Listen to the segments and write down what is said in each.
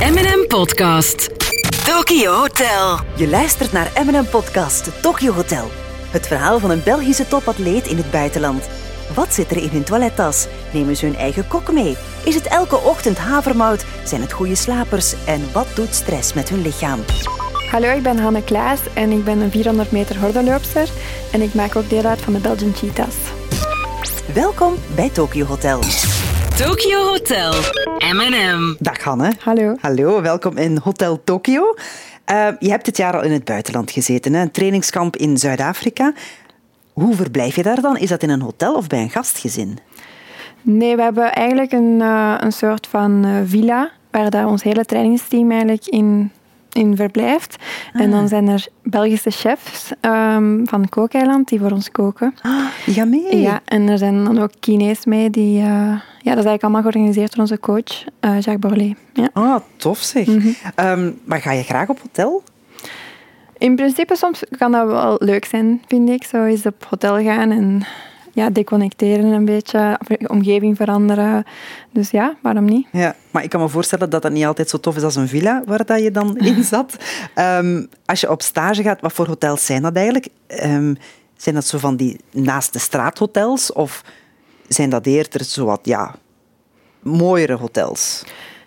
M&M Podcast. Tokyo Hotel. Je luistert naar M&M Podcast Tokyo Hotel. Het verhaal van een Belgische topatleet in het buitenland. Wat zit er in hun toilettas? Nemen ze hun eigen kok mee? Is het elke ochtend havermout? Zijn het goede slapers? En wat doet stress met hun lichaam? Hallo, ik ben Hanne Klaas en ik ben een 400 meter hordenloopster en ik maak ook deel uit van de Belgian Cheetahs. Welkom bij Tokyo Hotel. Tokyo Hotel. M&M. Dag Hanne. Hallo. Hallo, welkom in Hotel Tokyo. Uh, je hebt dit jaar al in het buitenland gezeten, hè? een trainingskamp in Zuid-Afrika. Hoe verblijf je daar dan? Is dat in een hotel of bij een gastgezin? Nee, we hebben eigenlijk een, uh, een soort van uh, villa waar daar ons hele trainingsteam eigenlijk in in verblijft. En dan zijn er Belgische chefs um, van Kookeiland die voor ons koken. Ah, die gaan mee? Ja, en er zijn dan ook Chinees mee. Die, uh, ja, dat is eigenlijk allemaal georganiseerd door onze coach, uh, Jacques Borlé. Ja. Ah, tof zeg. Mm -hmm. um, maar ga je graag op hotel? In principe soms kan dat wel leuk zijn, vind ik. Zo eens op hotel gaan en ja, deconnecteren een beetje, omgeving veranderen. Dus ja, waarom niet? Ja, maar ik kan me voorstellen dat dat niet altijd zo tof is als een villa waar dat je dan in zat. Um, als je op stage gaat, wat voor hotels zijn dat eigenlijk? Um, zijn dat zo van die naast de straathotels of zijn dat eerder zo wat, ja, mooiere hotels?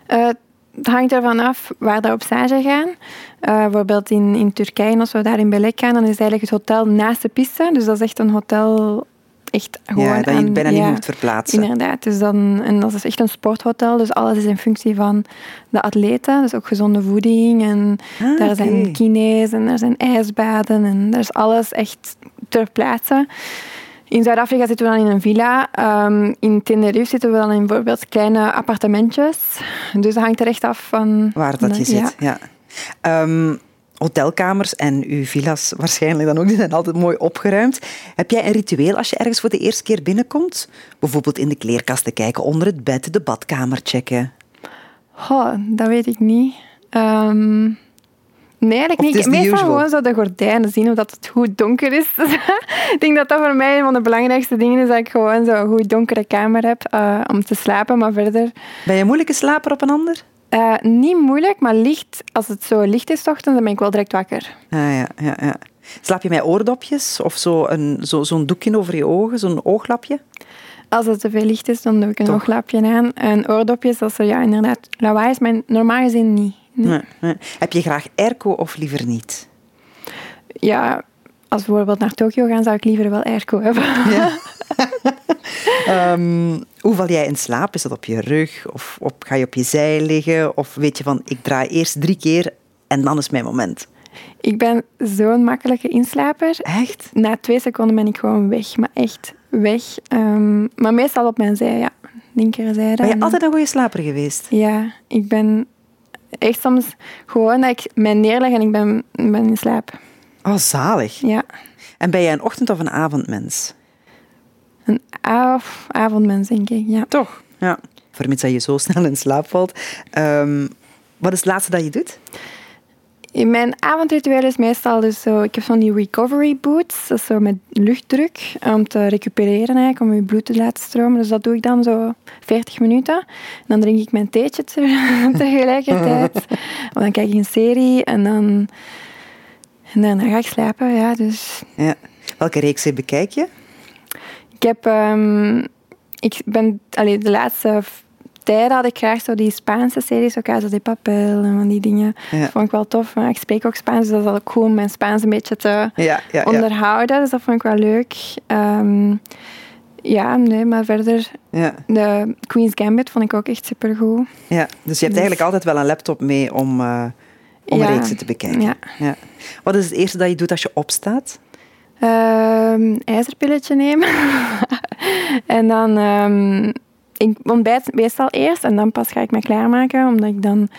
Uh, het hangt ervan af waar we op stage gaan. Uh, bijvoorbeeld in, in Turkije, als we daar in Belek gaan, dan is eigenlijk het hotel naast de piste. Dus dat is echt een hotel echt gewoon ja, dat je het bijna aan, niet ja, moet verplaatsen. Inderdaad. Dus dan, en dat is echt een sporthotel. Dus alles is in functie van de atleten. Dus ook gezonde voeding. En ah, daar zijn kines en er zijn ijsbaden. En daar is alles echt ter plaatse. In Zuid-Afrika zitten we dan in een villa. Um, in Tenerife zitten we dan in bijvoorbeeld kleine appartementjes. Dus dat hangt er echt af van... Waar dat je zit, ja. Um, hotelkamers en uw villa's waarschijnlijk dan ook, die zijn altijd mooi opgeruimd. Heb jij een ritueel als je ergens voor de eerste keer binnenkomt? Bijvoorbeeld in de kleerkasten kijken, onder het bed, de badkamer checken? Oh, dat weet ik niet. Um, nee, eigenlijk niet. Meestal usual? gewoon zo de gordijnen zien, omdat het goed donker is. ik denk dat dat voor mij een van de belangrijkste dingen is, dat ik gewoon zo een goed donkere kamer heb uh, om te slapen, maar verder... Ben je een moeilijke slaper op een ander? Uh, niet moeilijk, maar licht. Als het zo licht is, ochtends, dan ben ik wel direct wakker. Ah, ja, ja, ja. Slaap je met oordopjes of zo'n zo, zo doekje over je ogen, zo'n ooglapje? Als het te veel licht is, dan doe ik een Toch? ooglapje aan. En oordopjes, als er ja, inderdaad lawaai is, maar normaal gezien niet. Nee. Nee, nee. Heb je graag airco of liever niet? Ja, als we bijvoorbeeld naar Tokio gaan, zou ik liever wel airco hebben. Ja. um, hoe val jij in slaap? Is dat op je rug? Of op, ga je op je zij liggen? Of weet je van, ik draai eerst drie keer en dan is mijn moment? Ik ben zo'n makkelijke inslaper. Echt? Na twee seconden ben ik gewoon weg. Maar echt weg. Um, maar meestal op mijn zij, ja. Linkerzijde. Ben je altijd een goede slaper geweest? Ja, ik ben echt soms gewoon dat ik mij neerleg en ik ben, ben in slaap. Oh, zalig. Ja. En ben jij een ochtend- of een avondmens? Een av avondmens, denk ik, ja. Toch? Ja. Vermits dat je zo snel in slaap valt. Um, wat is het laatste dat je doet? In mijn avondritueel is meestal dus zo... Ik heb van die recovery boots, dat is zo met luchtdruk, om te recupereren eigenlijk, om je bloed te laten stromen. Dus dat doe ik dan zo 40 minuten. En dan drink ik mijn theetje te tegelijkertijd. of dan kijk ik een serie en dan... En dan ga ik slapen, ja, dus... Ja. Welke reeksen bekijk je? Ik heb... Um, ik ben... Allee, de laatste tijden had ik graag zo die Spaanse series, zo Casa de Papel en van die dingen. Ja. Dat vond ik wel tof. Maar ik spreek ook Spaans, dus dat is ook goed om mijn Spaans een beetje te ja, ja, ja. onderhouden. Dus dat vond ik wel leuk. Um, ja, nee, maar verder... Ja. De Queen's Gambit vond ik ook echt supergoed. Ja, dus je hebt eigenlijk altijd wel een laptop mee om, uh, om reeksen te bekijken. Ja. ja. Wat is het eerste dat je doet als je opstaat? Um, ijzerpilletje nemen. en dan... Um, ik ontbijt meestal eerst en dan pas ga ik me klaarmaken, omdat ik dan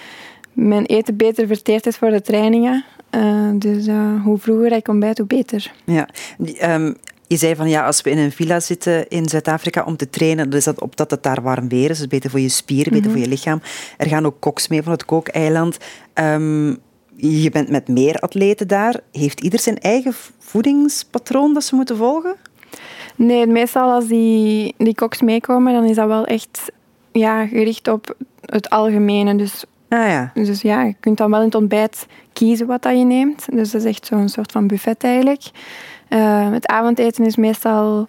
mijn eten beter verteerd is voor de trainingen. Uh, dus uh, hoe vroeger ik ontbijt, hoe beter. Ja. Um, je zei van ja, als we in een villa zitten in Zuid-Afrika om te trainen, dan is dat opdat het daar warm weer is. Dus beter voor je spieren, beter -hmm. voor je lichaam. Er gaan ook koks mee van het kookeiland. Um, je bent met meer atleten daar. Heeft ieder zijn eigen voedingspatroon dat ze moeten volgen? Nee, meestal als die, die koks meekomen, dan is dat wel echt ja, gericht op het algemene. Dus Ah ja. Dus ja, je kunt dan wel in het ontbijt kiezen wat dat je neemt. Dus dat is echt zo'n soort van buffet eigenlijk. Uh, het avondeten is meestal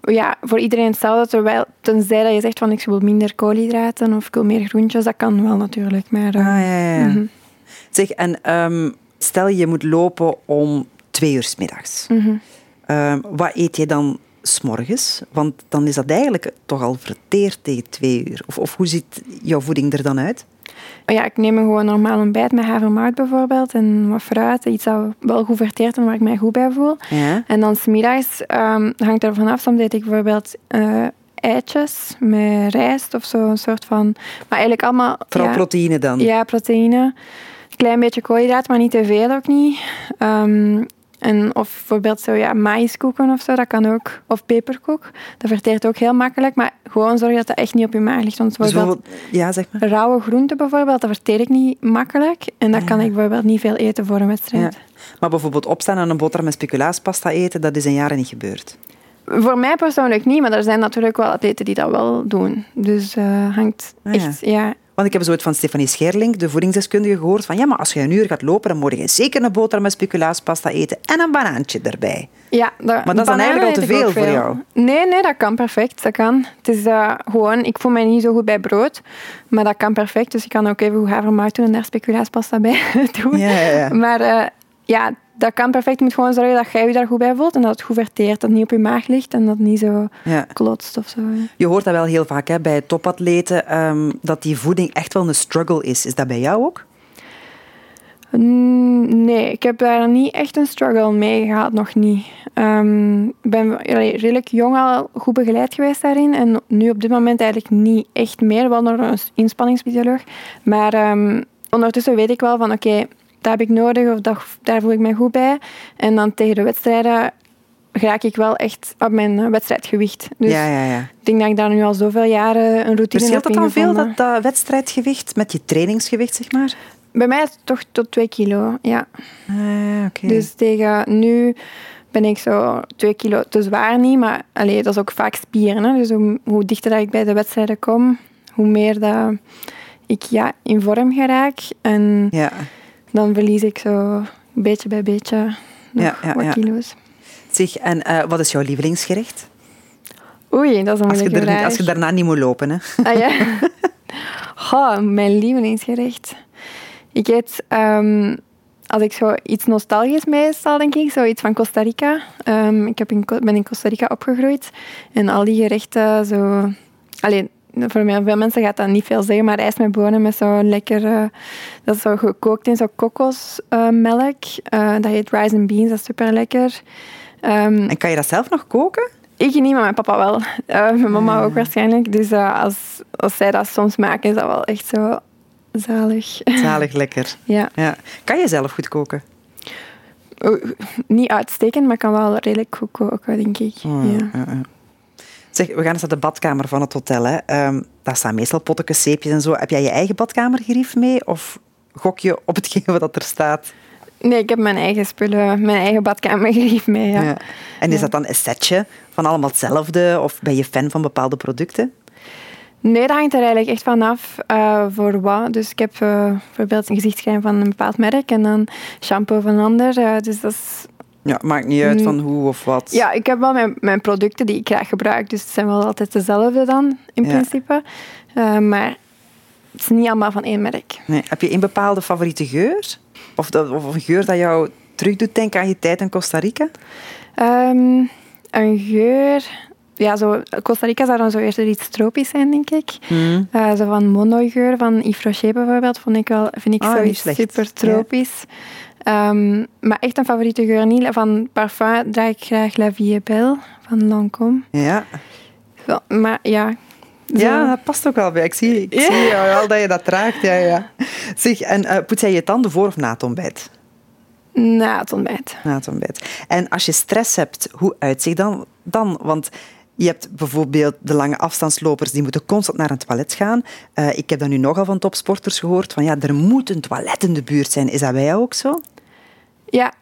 ja, voor iedereen hetzelfde. Terwijl, tenzij dat je zegt van ik wil minder koolhydraten of ik wil meer groentjes, dat kan wel natuurlijk. Maar, uh, ah, ja, ja. Mm Zeg, en um, stel je moet lopen om twee uur s middags. Mm -hmm. Um, wat eet je dan s'morgens? Want dan is dat eigenlijk toch al verteerd tegen twee uur. Of, of hoe ziet jouw voeding er dan uit? Ja, ik neem een gewoon normaal ontbijt met havermout bijvoorbeeld en wat fruit. Iets dat wel goed verteert en waar ik mij goed bij voel. Ja. En dan smiddags um, hangt er vanaf. Soms eet ik bijvoorbeeld uh, eitjes met rijst of zo. Een soort van... Maar eigenlijk allemaal... Vooral ja, proteïne dan? Ja, proteïne. Klein beetje koolhydraten, maar niet te veel ook niet. Um, en of bijvoorbeeld zo, ja, maïskoeken of zo, dat kan ook. Of peperkoek. Dat verteert ook heel makkelijk. Maar gewoon zorg dat dat echt niet op je maag ligt. Want dus bijvoorbeeld, ja, zeg maar. rauwe groenten bijvoorbeeld, dat verteer ik niet makkelijk. En dat kan ik bijvoorbeeld niet veel eten voor een wedstrijd. Ja. Maar bijvoorbeeld opstaan en een boterham met speculaaspasta eten, dat is een jaren niet gebeurd. Voor mij persoonlijk niet, maar er zijn natuurlijk wel atleten die dat wel doen. Dus uh, hangt ah, echt, ja. Want ik heb zo het van Stefanie Scherling, de voedingsdeskundige, gehoord van ja, maar als je een uur gaat lopen, dan moet je zeker een boterham met speculaaspasta eten en een banaantje erbij. Ja, maar dat is dan eigenlijk al te veel, voor jou. Nee, nee, dat kan perfect. Dat kan. Het is uh, gewoon, ik voel mij niet zo goed bij brood, maar dat kan perfect. Dus ik kan ook even havermout doen en daar speculaaspasta bij doen. Ja, ja, ja. Maar uh, ja, dat kan perfect. Je moet gewoon zorgen dat jij je daar goed bij voelt en dat het goed verteert. Dat het niet op je maag ligt en dat het niet zo ja. klotst of zo. Je hoort dat wel heel vaak hè, bij topatleten, um, dat die voeding echt wel een struggle is. Is dat bij jou ook? Mm, nee, ik heb daar niet echt een struggle mee gehad, nog niet. Um, ik ben redelijk jong al goed begeleid geweest daarin. En nu op dit moment eigenlijk niet echt meer, wel door een inspanningsfysioloog. Maar um, ondertussen weet ik wel van oké, dat heb ik nodig of dat, daar voel ik mij goed bij. En dan tegen de wedstrijden raak ik wel echt op mijn eh, wedstrijdgewicht. Dus ja, ja, ja. ik denk dat ik daar nu al zoveel jaren een routine Verschilt heb dat dan veel, dat, dat wedstrijdgewicht, met je trainingsgewicht, zeg maar? Bij mij is het toch tot 2 kilo, ja. Ah, okay. Dus tegen nu ben ik zo 2 kilo te zwaar niet, maar allee, dat is ook vaak spieren. Hè. Dus hoe, hoe dichter dat ik bij de wedstrijden kom, hoe meer dat ik ja, in vorm geraak. En ja dan verlies ik zo beetje bij beetje nog ja, wat kilo's. Zeg, en uh, wat is jouw lievelingsgerecht? Oei, dat is een moeilijke als je, er, als je daarna niet moet lopen, hè? Ah ja? oh, mijn lievelingsgerecht. Ik eet... Um, als ik zo iets nostalgisch meestal, denk ik, zoiets van Costa Rica. Um, ik heb in, ben in Costa Rica opgegroeid. En al die gerechten zo... Alleen, voor mij, veel mensen gaat dat niet veel zeggen, maar ijs met bonen met zo'n lekker... Uh, dat is zo gekookt in zo'n kokosmelk. Uh, dat heet rice and beans, dat is super lekker. Um, en kan je dat zelf nog koken? Ik niet, maar mijn papa wel. Uh, mijn mama ook waarschijnlijk. Dus als, als zij dat soms maken, is dat wel echt zo zalig. Zalig lekker. ja. ja. Kan je zelf goed koken? niet uitstekend, maar kan wel redelijk goed koken, denk ik. Oh, ja. Ja, Zeg, we gaan eens naar de badkamer van het hotel. Hè. Um, daar staan meestal pottekens, zeepjes en zo. Heb jij je eigen badkamergerief mee? Of gok je op hetgeen wat er staat? Nee, ik heb mijn eigen spullen, mijn eigen badkamergerief mee, ja. ja. En is dat dan een setje van allemaal hetzelfde? Of ben je fan van bepaalde producten? Nee, dat hangt er eigenlijk echt vanaf uh, voor wat. Dus ik heb uh, bijvoorbeeld een gezichtscrème van een bepaald merk en dan shampoo van een ander. Uh, dus dat is ja, maakt niet uit van hoe of wat. Ja, ik heb wel mijn, mijn producten die ik graag gebruik, dus het zijn wel altijd dezelfde dan, in principe. Uh, maar het is niet allemaal van één merk. Nee. Heb je een bepaalde favoriete geur? Of, dat, of een geur dat jou terug doet denken aan je tijd in Costa Rica? Um, een geur... Ja, zo, Costa Rica zou dan zo eerder iets tropisch zijn, denk ik. Mm. Uh, zo van Mono-geur van Yves Rocher bijvoorbeeld, vond ik wel, vind ik oh, super tropisch. Um, maar echt een favoriete geur niet. Van parfum draag ik graag La Vie Belle van Lancôme. Ja. Maar ja... Ja, dat past ook wel bij. Ik zie, ik zie wel dat je dat draagt. Ja, ja. Zeg, en uh, poets jij je tanden voor of na het ontbijt? Na het ontbijt. Na het ontbijt. En als je stress hebt, hoe uitzicht dan? dan? Want je hebt bijvoorbeeld de lange afstandslopers die moeten constant naar een toilet gaan. Uh, ik heb dat nu nogal van topsporters gehoord. Van ja, er moet een toilet in de buurt zijn. Is dat bij jou ook zo?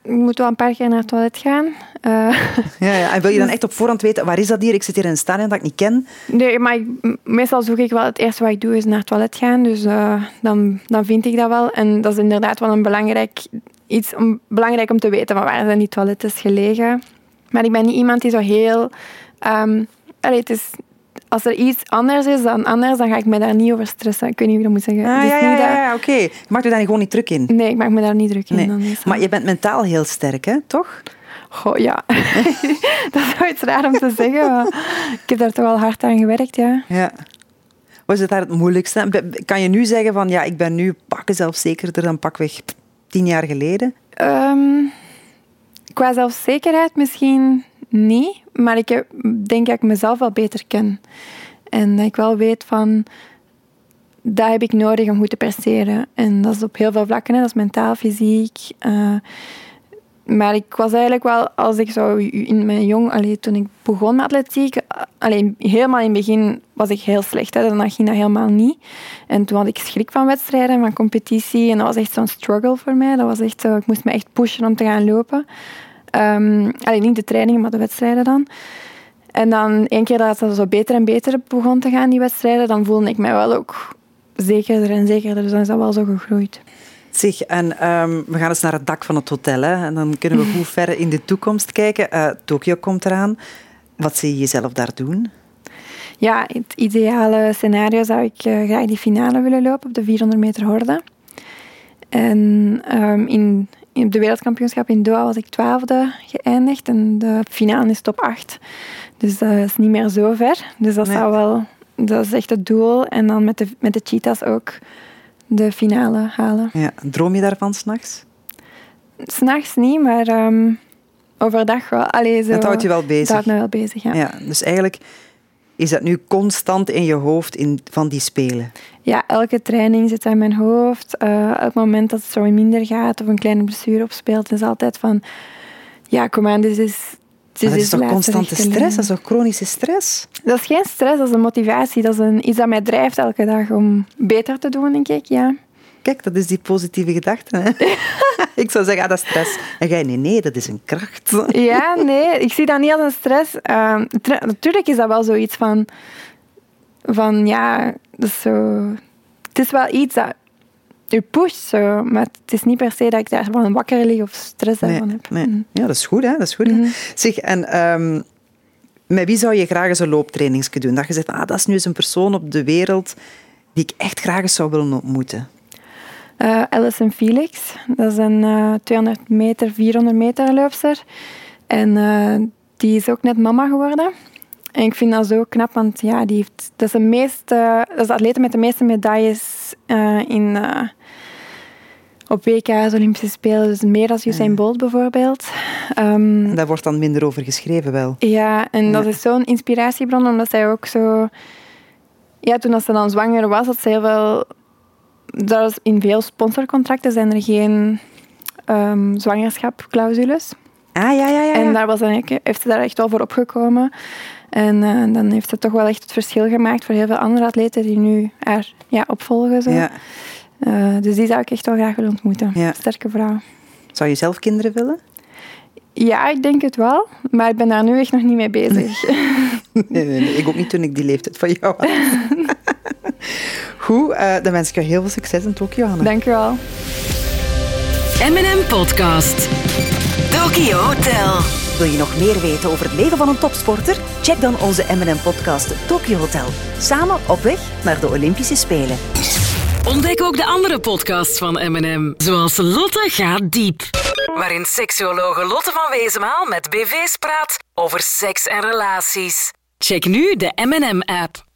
Ik moet wel een paar keer naar het toilet gaan. Uh, ja, ja, En wil je dan echt op voorhand weten, waar is dat hier? Ik zit hier in een stadion dat ik niet ken. Nee, maar ik, meestal zoek ik wel, het eerste wat ik doe is naar het toilet gaan. Dus uh, dan, dan vind ik dat wel. En dat is inderdaad wel een belangrijk, iets om, belangrijk om te weten, van waar zijn die toiletten gelegen. Maar ik ben niet iemand die zo heel... Um, allee, het is als er iets anders is dan anders, dan ga ik me daar niet over stressen. Ik weet niet hoe ik dat moet zeggen. Ah, ja, ja, ja, ja oké. Je maakt je daar gewoon niet druk in? Nee, ik maak me daar niet druk in. Dan maar je bent mentaal heel sterk, hè? toch? Goh, ja. dat is wel iets raar om te zeggen, maar ik heb daar toch wel hard aan gewerkt, ja. Ja. Was het daar het moeilijkste? Kan je nu zeggen van, ja, ik ben nu pakken zelfzekerder dan pakweg tien jaar geleden? Um, qua zelfzekerheid misschien niet, maar ik denk dat ik mezelf wel beter ken. En dat ik wel weet van, dat heb ik nodig om goed te presteren. En dat is op heel veel vlakken, hè. dat is mentaal, fysiek. Uh, maar ik was eigenlijk wel, als ik zo in mijn jong, allee, toen ik begon met atletiek, alleen helemaal in het begin was ik heel slecht. Hè, dan ging dat helemaal niet. En toen had ik schrik van wedstrijden, van competitie. En dat was echt zo'n struggle voor mij. Dat was echt zo, ik moest me echt pushen om te gaan lopen. Um, alleen niet de trainingen, maar de wedstrijden dan. En dan één keer dat het zo beter en beter begon te gaan, die wedstrijden, dan voelde ik mij wel ook zekerder en zekerder. Dus dan is dat wel zo gegroeid. Zeg, en um, we gaan eens naar het dak van het hotel. Hè, en dan kunnen we goed ver in de toekomst kijken. Uh, Tokio komt eraan. Wat zie je jezelf daar doen? Ja, het ideale scenario zou ik uh, graag die finale willen lopen op de 400 meter horde. En um, in op de wereldkampioenschap in Doha was ik twaalfde geëindigd en de finale is top 8. Dus dat is niet meer zo ver. Dus dat, zou wel, dat is echt het doel. En dan met de, met de cheetahs ook de finale halen. Ja. Droom je daarvan s'nachts? S'nachts niet, maar um, overdag wel. Allee, zo, dat houdt je wel bezig? Dat houdt me wel bezig, ja. ja. Dus eigenlijk is dat nu constant in je hoofd in, van die spelen? Ja, elke training zit in mijn hoofd. Uh, elk moment dat het zo minder gaat of een kleine blessure opspeelt, is altijd van... Ja, kom aan, dit is... Dat is, toch constante stress? Dat is toch chronische stress? Dat is geen stress, dat is een motivatie. Dat is een, iets dat mij drijft elke dag om beter te doen, denk ik, ja. Kijk, dat is die positieve gedachte. Hè? ik zou zeggen, ah, dat is stress. En jij, nee, nee, dat is een kracht. ja, nee, ik zie dat niet als een stress. Uh, natuurlijk is dat wel zoiets van... Van, ja, dat is zo... Het is wel iets dat je pusht, zo, maar het is niet per se dat ik daar van wakker lig of stress nee, daarvan heb. Nee. Mm. Ja, dat is goed, hè. Dat is goed, mm Zeg, en... Um, met wie zou je graag eens een looptrainingsje doen? Dat je zegt, ah, dat is nu eens een persoon op de wereld die ik echt graag eens zou willen ontmoeten. Uh, Alison Felix, dat is een uh, 200 meter, 400 meter loopster. En uh, die is ook net mama geworden. En ik vind dat zo knap, want ja, die heeft, dat, is de meeste, dat is de atlete met de meeste medailles in, op WK's, Olympische Spelen. Dus meer dan Usain Bolt bijvoorbeeld. Um, daar wordt dan minder over geschreven wel. Ja, en ja. dat is zo'n inspiratiebron, omdat zij ook zo... Ja, toen ze dan zwanger was, had ze heel veel dat in veel sponsorcontracten zijn er geen um, zwangerschapclausules. Ah, ja, ja, ja. En daar was dan, heeft ze daar echt wel voor opgekomen. En uh, dan heeft ze toch wel echt het verschil gemaakt voor heel veel andere atleten die nu haar ja, opvolgen. Zo. Ja. Uh, dus die zou ik echt wel graag willen ontmoeten. Ja. Sterke vrouw. Zou je zelf kinderen willen? Ja, ik denk het wel. Maar ik ben daar nu echt nog niet mee bezig. Nee, nee, nee, nee. ik ook niet toen ik die leeftijd van jou had. Goed, uh, dan wens ik je heel veel succes in Tokio, Hanne. Dank je wel. M&M Podcast. Tokyo Hotel. Wil je nog meer weten over het leven van een topsporter? Check dan onze M&M podcast Tokyo Hotel. Samen op weg naar de Olympische Spelen. Ontdek ook de andere podcasts van M&M, zoals Lotte gaat diep. Waarin seksuologe Lotte van Wezenmaal met BV's praat over seks en relaties. Check nu de M&M-app.